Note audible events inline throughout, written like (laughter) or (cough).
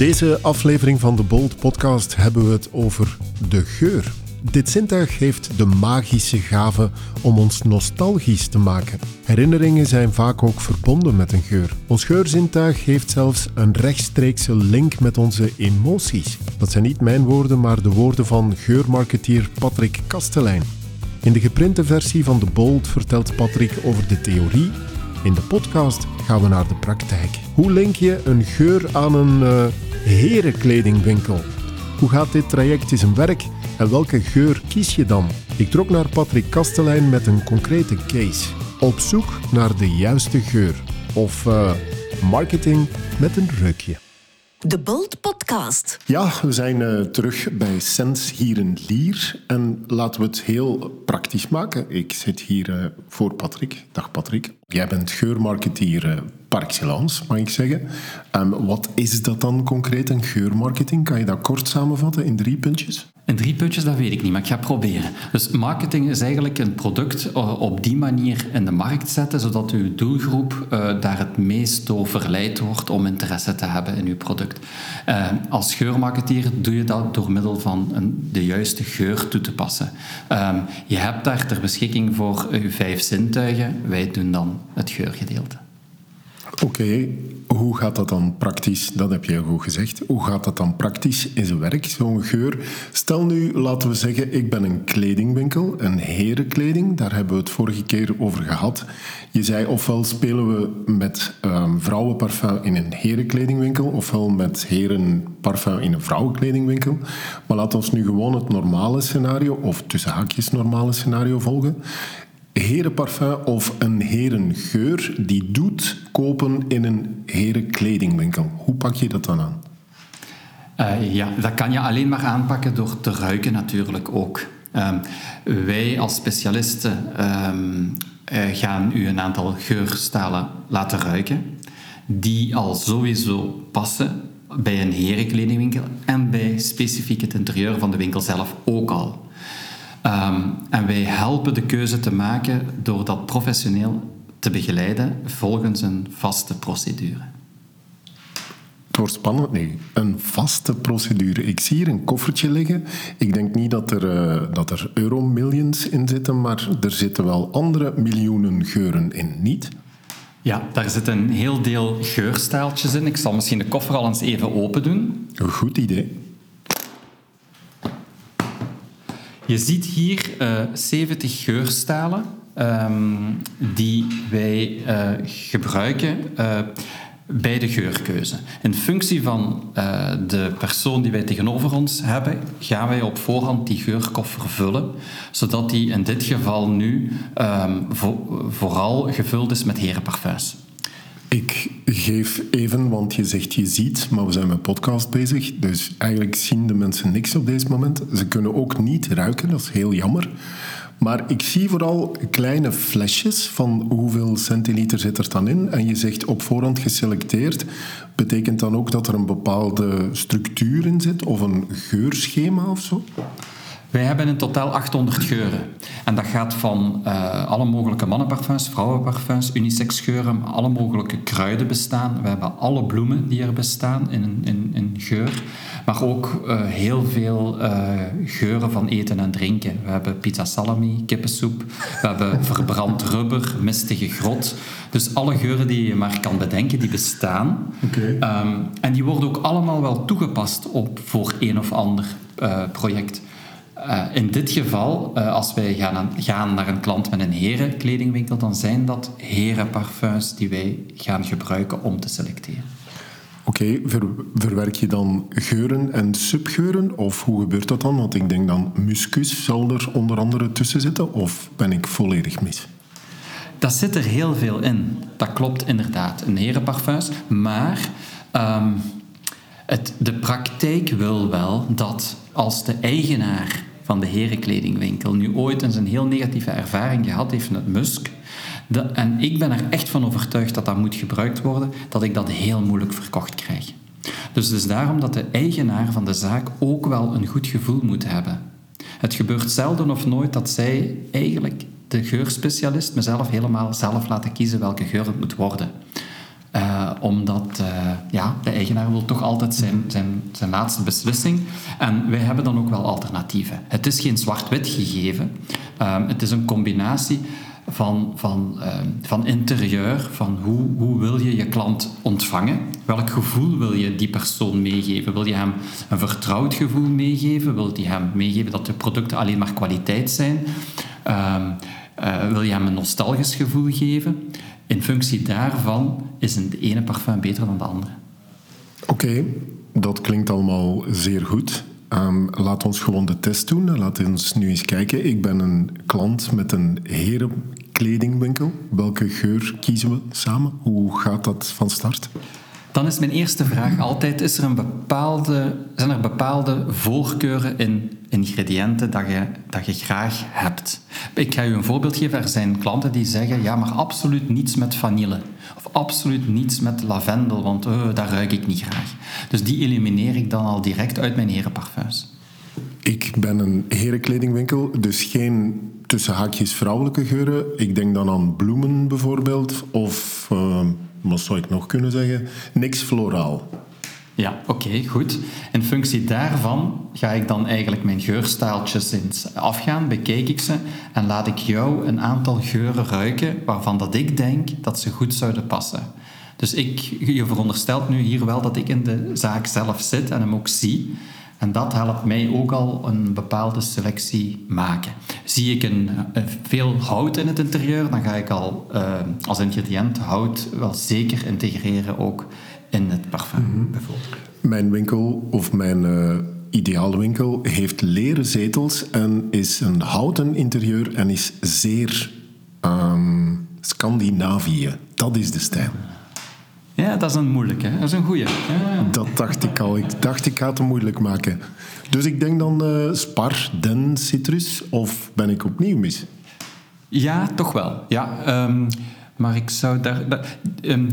deze aflevering van de Bold Podcast hebben we het over de geur. Dit zintuig heeft de magische gave om ons nostalgisch te maken. Herinneringen zijn vaak ook verbonden met een geur. Ons geurzintuig heeft zelfs een rechtstreekse link met onze emoties. Dat zijn niet mijn woorden, maar de woorden van geurmarketeer Patrick Kastelein. In de geprinte versie van de Bold vertelt Patrick over de theorie. In de podcast gaan we naar de praktijk. Hoe link je een geur aan een uh, herenkledingwinkel? Hoe gaat dit traject in zijn werk en welke geur kies je dan? Ik trok naar Patrick Kastelein met een concrete case. Op zoek naar de juiste geur. Of uh, marketing met een reukje. De Bold Podcast. Ja, we zijn uh, terug bij Sens hier in Lier. En laten we het heel praktisch maken. Ik zit hier uh, voor Patrick. Dag Patrick. Jij bent geurmarketeer uh, par excellence, mag ik zeggen. Um, wat is dat dan concreet, een geurmarketing? Kan je dat kort samenvatten in drie puntjes? In drie puntjes, dat weet ik niet, maar ik ga proberen. Dus marketing is eigenlijk een product op die manier in de markt zetten, zodat uw doelgroep uh, daar het meest door verleid wordt om interesse te hebben in uw product. Uh, als geurmarketeer doe je dat door middel van een, de juiste geur toe te passen. Um, je hebt daar ter beschikking voor uw vijf zintuigen. Wij doen dan het geurgedeelte. Oké. Hoe gaat dat dan praktisch? Dat heb je goed gezegd. Hoe gaat dat dan praktisch in zijn werk, zo'n geur? Stel nu, laten we zeggen, ik ben een kledingwinkel, een herenkleding. Daar hebben we het vorige keer over gehad. Je zei, ofwel spelen we met um, vrouwenparfum in een herenkledingwinkel, ofwel met herenparfum in een vrouwenkledingwinkel. Maar laten we nu gewoon het normale scenario, of tussen haakjes normale scenario volgen herenparfum of een herengeur die doet kopen in een herenkledingwinkel. Hoe pak je dat dan aan? Uh, ja, dat kan je alleen maar aanpakken door te ruiken natuurlijk ook. Um, wij als specialisten um, uh, gaan u een aantal geurstalen laten ruiken, die al sowieso passen bij een herenkledingwinkel en bij specifiek het interieur van de winkel zelf ook al. De keuze te maken door dat professioneel te begeleiden volgens een vaste procedure. Het wordt spannend nu. Een vaste procedure. Ik zie hier een koffertje liggen. Ik denk niet dat er, uh, dat er euro-millions in zitten, maar er zitten wel andere miljoenen geuren in, niet? Ja, daar zitten een heel deel geurstijltjes in. Ik zal misschien de koffer al eens even open doen. Een goed idee. Je ziet hier uh, 70 geurstalen um, die wij uh, gebruiken uh, bij de geurkeuze. In functie van de persoon die wij tegenover ons hebben, gaan wij op voorhand die geurkoffer vullen, zodat die in dit geval nu vo vooral gevuld is met herenparfums. Ik geef even, want je zegt je ziet, maar we zijn met podcast bezig. Dus eigenlijk zien de mensen niks op deze moment. Ze kunnen ook niet ruiken, dat is heel jammer. Maar ik zie vooral kleine flesjes van hoeveel centiliter zit er dan in. En je zegt op voorhand geselecteerd. Betekent dan ook dat er een bepaalde structuur in zit of een geurschema of zo? Wij hebben in totaal 800 geuren. En dat gaat van uh, alle mogelijke mannenparfums, vrouwenparfums, unisex geuren, alle mogelijke kruiden bestaan. We hebben alle bloemen die er bestaan in, in, in geur. Maar ook uh, heel veel uh, geuren van eten en drinken. We hebben pizza salami, kippensoep. We hebben verbrand rubber, mistige grot. Dus alle geuren die je maar kan bedenken, die bestaan. Okay. Um, en die worden ook allemaal wel toegepast op voor een of ander project. Uh, in dit geval, uh, als wij gaan, aan, gaan, naar een klant met een herenkledingwinkel, dan zijn dat herenparfums die wij gaan gebruiken om te selecteren. Oké, okay, ver, verwerk je dan geuren en subgeuren? Of hoe gebeurt dat dan? Want ik denk dan muskus zal er onder andere tussen zitten. Of ben ik volledig mis? Dat zit er heel veel in. Dat klopt inderdaad. Een herenparfums. Maar um, het, de praktijk wil wel dat als de eigenaar van de herenkledingwinkel nu ooit eens een heel negatieve ervaring gehad heeft met musk, en ik ben er echt van overtuigd dat dat moet gebruikt worden, dat ik dat heel moeilijk verkocht krijg. Dus het is daarom dat de eigenaar van de zaak ook wel een goed gevoel moet hebben. Het gebeurt zelden of nooit dat zij eigenlijk, de geurspecialist, mezelf helemaal zelf laten kiezen welke geur het moet worden. Uh, omdat uh, ja, de eigenaar wil toch altijd zijn, zijn, zijn laatste beslissing. En wij hebben dan ook wel alternatieven. Het is geen zwart-wit gegeven. Uh, het is een combinatie van, van, ehm, van interieur, van hoe, hoe wil je je klant ontvangen? Welk gevoel wil je die persoon meegeven? Wil je hem een vertrouwd gevoel meegeven? Wil je hem meegeven dat de producten alleen maar kwaliteit zijn? Ehm, eh, wil je hem een nostalgisch gevoel geven? In functie daarvan is een, de ene parfum beter dan de andere. Oké, dat klinkt allemaal zeer goed. Um, laat ons gewoon de test doen. Laat ons nu eens kijken. Ik ben een klant met een herenkledingwinkel. Welke geur kiezen we samen? Hoe gaat dat van start? Dan is mijn eerste vraag altijd: is er een bepaalde, zijn er bepaalde voorkeuren in ingrediënten dat je, dat je graag hebt? Ik ga u een voorbeeld geven. Er zijn klanten die zeggen: ja, maar absoluut niets met vanille. Of absoluut niets met lavendel, want uh, dat ruik ik niet graag. Dus die elimineer ik dan al direct uit mijn herenparfums. Ik ben een herenkledingwinkel, dus geen tussen haakjes vrouwelijke geuren. Ik denk dan aan bloemen bijvoorbeeld, of... Uh wat zou ik nog kunnen zeggen? Niks floraal. Ja, oké, goed. In functie daarvan ga ik dan eigenlijk mijn geurstaaltjes eens afgaan, bekijk ik ze en laat ik jou een aantal geuren ruiken waarvan dat ik denk dat ze goed zouden passen. Dus ik, je veronderstelt nu hier wel dat ik in de zaak zelf zit en hem ook zie. En dat helpt mij ook al een bepaalde selectie maken. Zie ik een, veel hout in het interieur, dan ga ik al uh, als ingrediënt hout wel zeker integreren ook in het parfum mm bijvoorbeeld. Mijn winkel of mijn uh, ideale winkel heeft leren zetels en is een houten interieur en is zeer um, Scandinavië. Dat is de stijl. Ja, dat is een moeilijke. Dat is een goeie. Ja. Dat dacht ik al. Ik dacht, ik ga het moeilijk maken. Dus ik denk dan uh, spar, den, citrus. Of ben ik opnieuw mis? Ja, toch wel. Ja, um, maar ik zou daar... Um,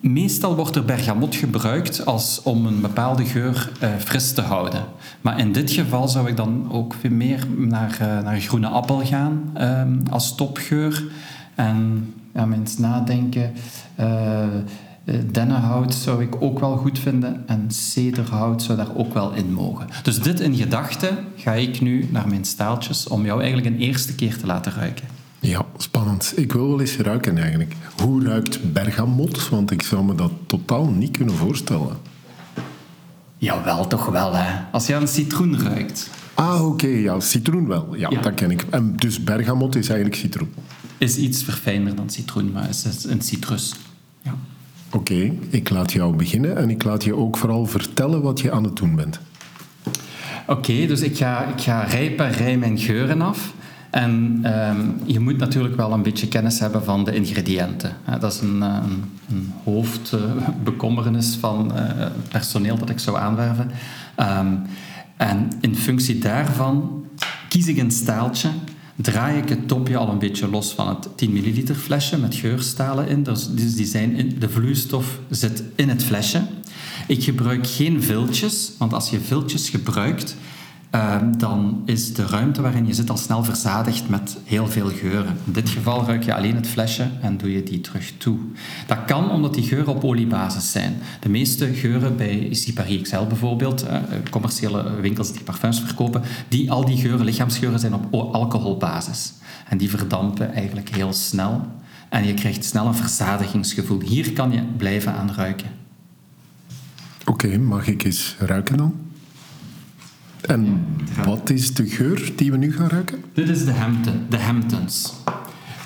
meestal wordt er bergamot gebruikt als, om een bepaalde geur uh, fris te houden. Maar in dit geval zou ik dan ook veel meer naar, uh, naar groene appel gaan um, als topgeur. En ja, eens nadenken. Uh, dennenhout zou ik ook wel goed vinden en cederhout zou daar ook wel in mogen. Dus dit in gedachten ga ik nu naar mijn staaltjes om jou eigenlijk een eerste keer te laten ruiken. Ja, spannend. Ik wil wel eens ruiken eigenlijk. Hoe ruikt bergamot? Want ik zou me dat totaal niet kunnen voorstellen. Jawel, toch wel hè. Als je aan citroen ruikt. Ah, oké. ja, citroen wel. Ja, ja, dat ken ik. En dus bergamot is eigenlijk citroen is iets verfijnder dan citroen, maar het is een citrus. Ja. Oké, ik laat jou beginnen en ik laat je ook vooral vertellen wat je aan het doen bent. Oké, dus ik ga, ik ga rij per rij mijn geuren af. En um, je moet natuurlijk wel een beetje kennis hebben van de ingrediënten. Dat is een, eh, een, een hoofdbekommernis van uh, personeel dat ik zou aanwerven. Um, en in functie daarvan kies ik een staaltje draai ik het topje al een beetje los van het 10 milliliter flesje met geurstalen in. Dus die zijn in, de vloeistof zit in het flesje. Ik gebruik geen viltjes, want als je viltjes gebruikt, Ehm, dan is de ruimte waarin je zit al snel verzadigd met heel veel geuren. In dit geval ruik je alleen het flesje en doe je die terug toe. Dat kan omdat die geuren op oliebasis zijn. De meeste geuren bij Sipari XL bijvoorbeeld, uh, commerciële winkels die parfums verkopen, die, al die geuren, lichaamsgeuren, zijn op alcoholbasis. En die verdampen eigenlijk heel snel. En je krijgt snel een verzadigingsgevoel. Hier kan je blijven aan ruiken. Oké, mag ik eens ruiken dan? En wat is de geur die we nu gaan ruiken? Dit is de, Hampton, de Hamptons.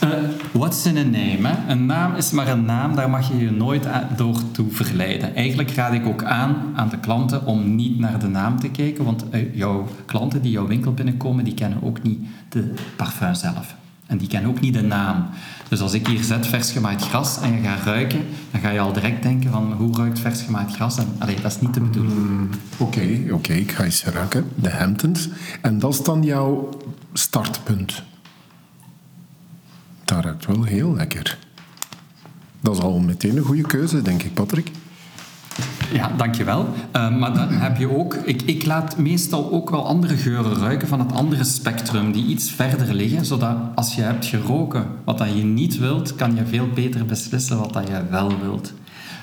Uh, what's in a name? Een naam is maar een naam, daar mag je je nooit door toe verleiden. Eigenlijk raad ik ook aan aan de klanten om niet naar de naam te kijken, want uh, jouw klanten die jouw winkel binnenkomen, die kennen ook niet de parfum zelf. En die kennen ook niet de naam. Dus als ik hier zet vers gemaaid gras en je gaat ruiken, dan ga je al direct denken van hoe ruikt vers gemaaid gras? En, dat is niet de bedoeling. Mm, oké, oké, ik ga eens ruiken. De Hamptons. En dat is dan jouw startpunt. Dat ruikt wel heel lekker. Dat is al meteen een goede keuze, denk ik, Patrick. Ja, dankjewel. Uh, maar dan heb je ook... Ik, ik laat meestal ook wel andere geuren ruiken van het andere spectrum, die iets verder liggen, zodat als je hebt geroken wat dat je niet wilt, kan je veel beter beslissen wat dat je wel wilt.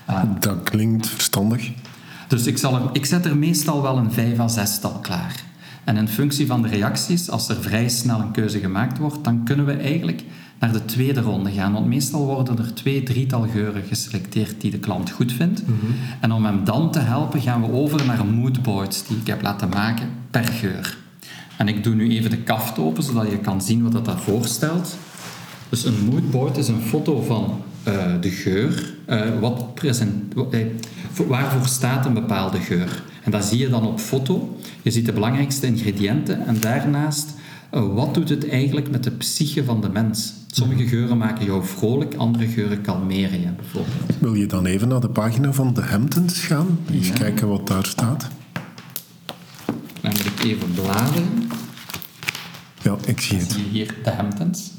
Uh, dat klinkt verstandig. Dus ik, zal er, ik zet er meestal wel een vijf à zestal klaar. En in functie van de reacties, als er vrij snel een keuze gemaakt wordt, dan kunnen we eigenlijk naar de tweede ronde gaan. Want meestal worden er twee, drietal geuren geselecteerd die de klant goed vindt. Mhm. En om hem dan te helpen, gaan we over naar moodboards die ik heb laten maken per geur. En ik doe nu even de kaft open, zodat je kan zien wat dat, dat voorstelt. Dus een moodboard is een foto van uh, de geur. Uh, wat present, uh, waarvoor staat een bepaalde geur? En dat zie je dan op foto. Je ziet de belangrijkste ingrediënten en daarnaast wat doet het eigenlijk met de psyche van de mens? Sommige geuren maken jou vrolijk, andere geuren kalmeren je bijvoorbeeld. Wil je dan even naar de pagina van de Hamptons gaan? Eens kijken wat daar staat. Dan moet ik even bladeren. Ja, ik zie het. Zie je hier de Hamptons?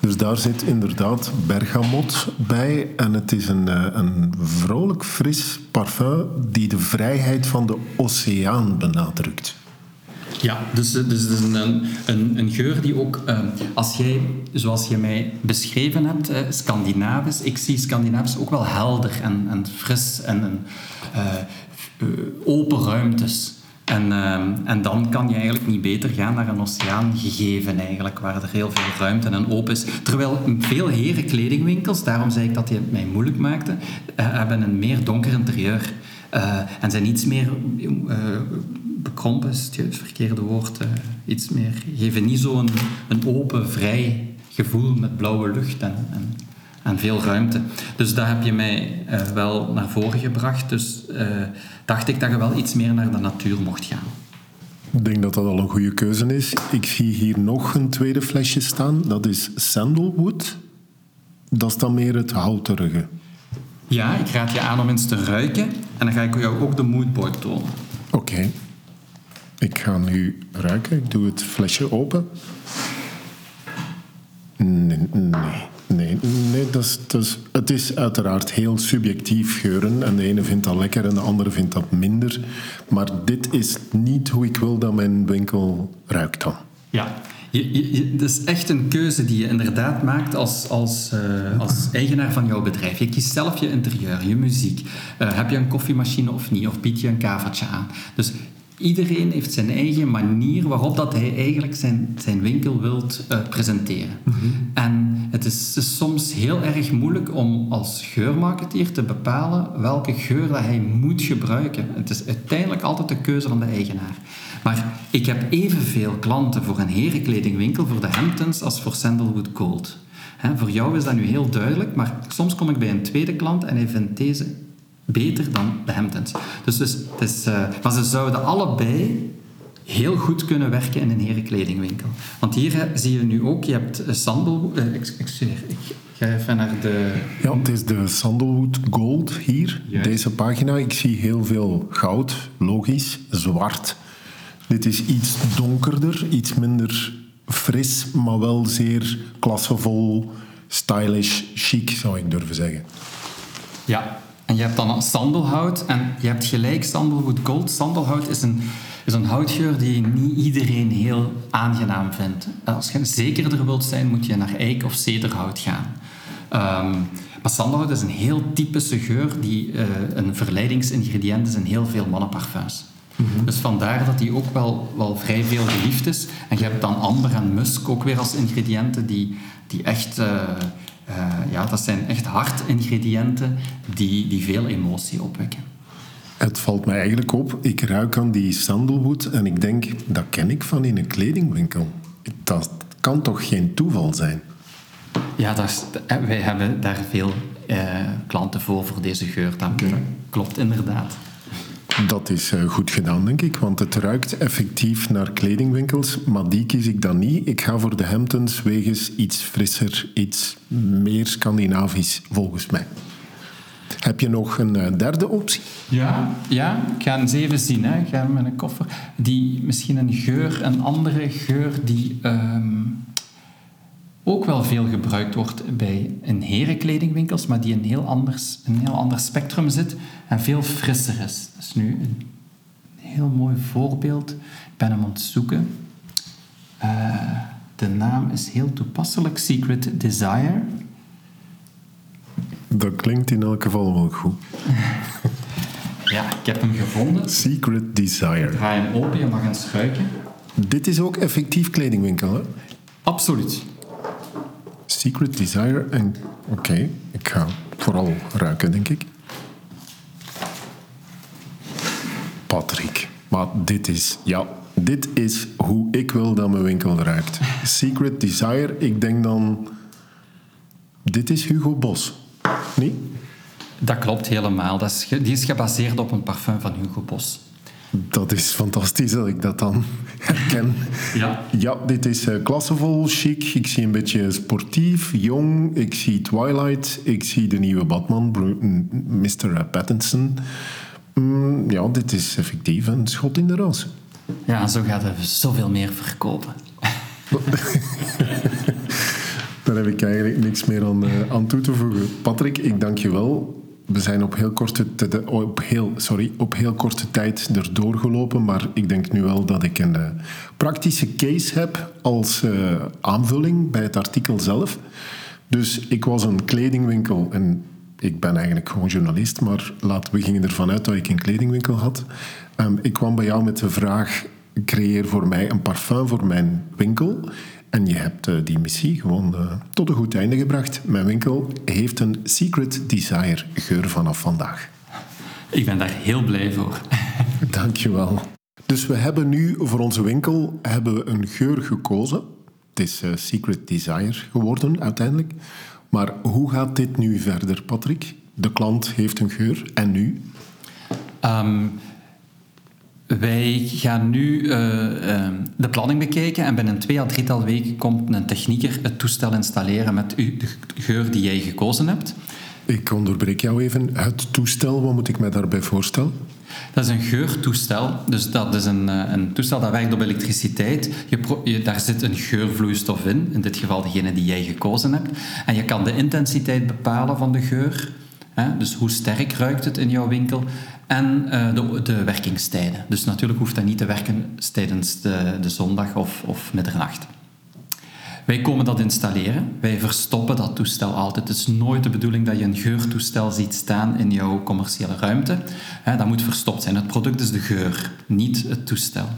Dus daar zit inderdaad bergamot bij. En het is een, eh, een vrolijk, fris parfum die de vrijheid van de oceaan benadrukt. Ja, dus, dus het is een, een, een geur die ook, uh, als jij, zoals je mij beschreven hebt, Scandinavisch, ik zie Scandinavisch ook wel helder en, en fris en, uh, open ruimtes. En, ehm, en dan kan je eigenlijk niet beter gaan naar een oceaan gegeven eigenlijk, waar er heel veel ruimte en open is. Terwijl veel heren kledingwinkels, daarom zei ik dat die het mij moeilijk maakte, eh, hebben een meer donker interieur. En zijn iets meer bekrompen, is het verkeerde woord, iets meer, geven niet zo'n een open, vrij gevoel met blauwe lucht en, en en veel ruimte. Dus daar heb je mij uh, wel naar voren gebracht. Dus uh, dacht ik dat je wel iets meer naar de natuur mocht gaan. Ik denk dat dat al een goede keuze is. Ik zie hier nog een tweede flesje staan. Dat is sandalwood. Dat is dan meer het houterige. Ja, ik raad je aan om eens te ruiken. En dan ga ik jou ook de moodboard tonen. Oké. Ik ga nu ruiken. Ik doe het flesje open. Nee, nee. Nee, dat is, dat is, het is uiteraard heel subjectief geuren. En de ene vindt dat lekker en de andere vindt dat minder. Maar dit is niet hoe ik wil dat mijn winkel ruikt dan. Ja, het is echt een keuze die je inderdaad maakt als, als, uh, als eigenaar van jouw bedrijf. Je kiest zelf je interieur, je muziek. Uh, heb je een koffiemachine of niet? Of bied je een kavertje aan? Dus iedereen heeft zijn eigen manier waarop dat hij eigenlijk zijn, zijn winkel wilt uh, presenteren. Mhm. En het is, soms heel erg moeilijk om als geurmarketeer te bepalen welke geur dat hij moet gebruiken. Het is uiteindelijk altijd de keuze van de eigenaar. Maar ik heb evenveel klanten voor een herenkledingwinkel, voor de Hamptons, als voor Sandalwood Gold. voor jou is dat nu heel duidelijk, maar soms kom ik bij een tweede klant en hij vindt deze beter dan de Hamptons. Dus, dus het is, uh, maar ze zouden allebei heel goed kunnen werken in een herenkledingwinkel. Want hier zie je nu ook, je hebt uh, sandal... Uh, excuseer, ik ga even naar de... Ja, het is de Sandalwood Gold hier, deze pagina. Ik zie heel veel goud, logisch, zwart. Dit is iets donkerder, iets minder fris, maar wel zeer klassevol, stylish, chic, zou ik durven zeggen. Ja, en je hebt dan sandelhout en je hebt gelijk Sandalwood Gold. Sandelhout is een, is een houtgeur die niet iedereen heel aangenaam vindt. Als je zekerder wilt zijn, moet je naar eik of cederhout gaan. Um, maar sandelhout is een heel typische geur die uh, een verleidingsingrediënt is in heel veel mannenparfums. Mm Dus vandaar dat die ook wel, wel vrij veel geliefd is. En je hebt dan amber en musk ook weer als ingrediënten die, die echt... Uh, uh, ja, dat zijn echt hardingrediënten die, die veel emotie opwekken. Het valt mij eigenlijk op, ik ruik aan die sandalwood en ik denk, dat ken ik van in een kledingwinkel. Dat kan toch geen toeval zijn? Ja, dat is, eh, wij hebben daar veel eh, klanten voor, voor deze geur. Dat klopt inderdaad. Dat is eh, goed gedaan, denk ik, want het ruikt effectief naar kledingwinkels, maar die kies ik dan niet. Ik ga voor de Hamptons wegens iets frisser, iets meer Scandinavisch, volgens mij. Heb je nog een eh, derde optie? Ja, ja, ik ga eens even zien. Hè. Ik ga met een koffer. Die, misschien een geur, een andere geur die... Ehm, ook wel veel gebruikt wordt bij in herenkledingwinkels, maar die een heel, anders, een heel ander spectrum zit en veel frisser is. Dat is nu een heel mooi voorbeeld. Ik ben hem aan het zoeken. Uh, de naam is heel toepasselijk, Secret Desire. Dat klinkt in elk geval wel goed. (laughs) ja, ik heb hem gevonden. Secret Desire. Ik ga hem open, je mag eens ruiken. Dit is ook effectief kledingwinkel, hè? Absoluut. Secret Desire. En oké, ik ga vooral ruiken, denk ik. Patrick. Maar dit is, ja, dit is hoe ik wil dat mijn winkel ruikt. Secret Desire, ik denk dan... Dit is Hugo Bos. Nee? Dat klopt helemaal. Dat is, die is gebaseerd op een parfum van Hugo Bos. Dat is fantastisch dat ik dat dan herken. Ja, ja dit is uh, klassevol, chic. Ik zie een beetje sportief, jong. Ik zie Twilight. Ik zie de nieuwe Batman, Mr. Pattinson. Mm, ja, dit is effectief een schot in de roos. Ja, zo gaat er zoveel meer verkopen. (laughs) Daar heb ik eigenlijk niks meer aan, uh, aan toe te voegen. Patrick, ik dank je wel we zijn op heel, korte op, heel, sorry, op heel korte tijd erdoor gelopen, maar ik denk nu wel dat ik een uh, praktische case heb als uh, aanvulling bij het artikel zelf. Dus ik was een kledingwinkel en ik ben eigenlijk gewoon journalist, maar laten we gingen ervan uit dat ik een kledingwinkel had. Um, ik kwam bij jou met de vraag: creëer voor mij een parfum voor mijn winkel. En je hebt uh, die missie gewoon uh, tot een goed einde gebracht. Mijn winkel heeft een Secret Desire geur vanaf vandaag. Ik ben daar heel blij voor. (laughs) Dankjewel. Dus we hebben nu voor onze winkel hebben we een geur gekozen. Het is uh, Secret Desire geworden uiteindelijk. Maar hoe gaat dit nu verder, Patrick? De klant heeft een geur en nu? Um, wij gaan nu uh, uh, de planning bekijken en binnen twee à drietal weken komt een technieker het toestel installeren met u, de geur die jij gekozen hebt. Ik onderbreek jou even. Het toestel, wat moet ik me daarbij voorstellen? Dat is een geurtoestel. Dus dat is een, uh, een toestel dat werkt op elektriciteit. Je je, daar zit een geurvloeistof in, in dit geval degene die jij gekozen hebt. En je kan de intensiteit bepalen van de geur. Hè? Dus hoe sterk ruikt het in jouw winkel en uh, de, de, werkingstijden. Dus natuurlijk hoeft dat niet te werken tijdens de, de zondag of, of middernacht. Wij komen dat installeren. Wij verstoppen dat toestel altijd. Het is nooit de bedoeling dat je een geurtoestel ziet staan in jouw commerciële ruimte. dat moet verstopt zijn. Het product is de geur, niet het toestel.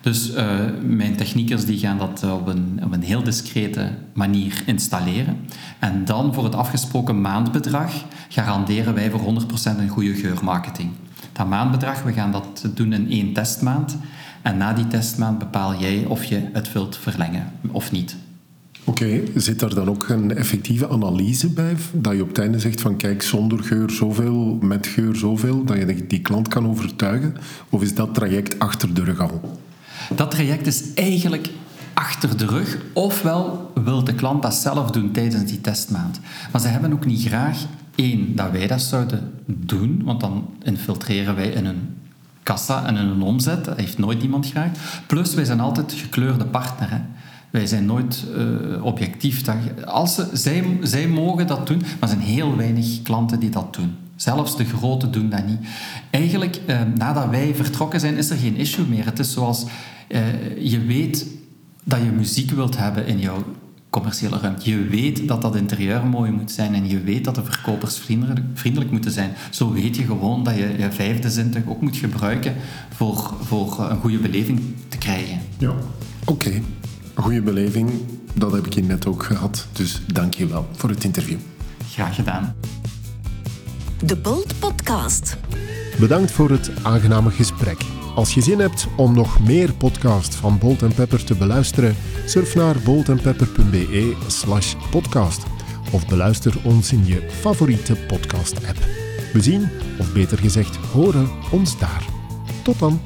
Dus uh, mijn techniekers die gaan dat op een, op een heel discrete manier installeren. En dan voor het afgesproken maandbedrag garanderen wij voor 100% een goede geurmarketing dat maandbedrag, we gaan dat doen in één testmaand. En na die testmaand bepaal jij of je het wilt verlengen of niet. Oké, zit daar dan ook een effectieve analyse bij? Dat je op het einde zegt van kijk, zonder geur zoveel, met geur zoveel, dat je die klant kan overtuigen? Of is dat traject achter de rug al? Dat traject is eigenlijk achter de rug. Ofwel wil de klant dat zelf doen tijdens die testmaand. Maar ze hebben ook niet graag één, dat wij dat zouden doen, want dan infiltreren wij in een kassa en in een omzet. Dat heeft nooit iemand graag. Plus, wij zijn altijd gekleurde partner. Hè. Wij zijn nooit uh, objectief. Als ze, zij, zij mogen dat doen, maar er zijn heel weinig klanten die dat doen. Zelfs de grote doen dat niet. Eigenlijk, uh, nadat wij vertrokken zijn, is er geen issue meer. Het is zoals, uh, je weet dat je muziek wilt hebben in jouw commerciële ruimte. Je weet dat dat interieur mooi moet zijn en je weet dat de verkopers vriendelijk, vriendelijk moeten zijn. Zo weet je gewoon dat je je vijfde zintuig ook moet gebruiken voor, voor een goede beleving te krijgen. Ja, oké. Een goede beleving, dat heb ik je net ook gehad. Dus dank je wel voor het interview. Graag gedaan. De Bold Podcast. Bedankt voor het aangename gesprek. Als je zin hebt om nog meer podcast van Bolt Pepper te beluisteren, surf naar boltandpepper.be slash podcast of beluister ons in je favoriete podcast-app. We zien, of beter gezegd horen, ons daar. Tot dan!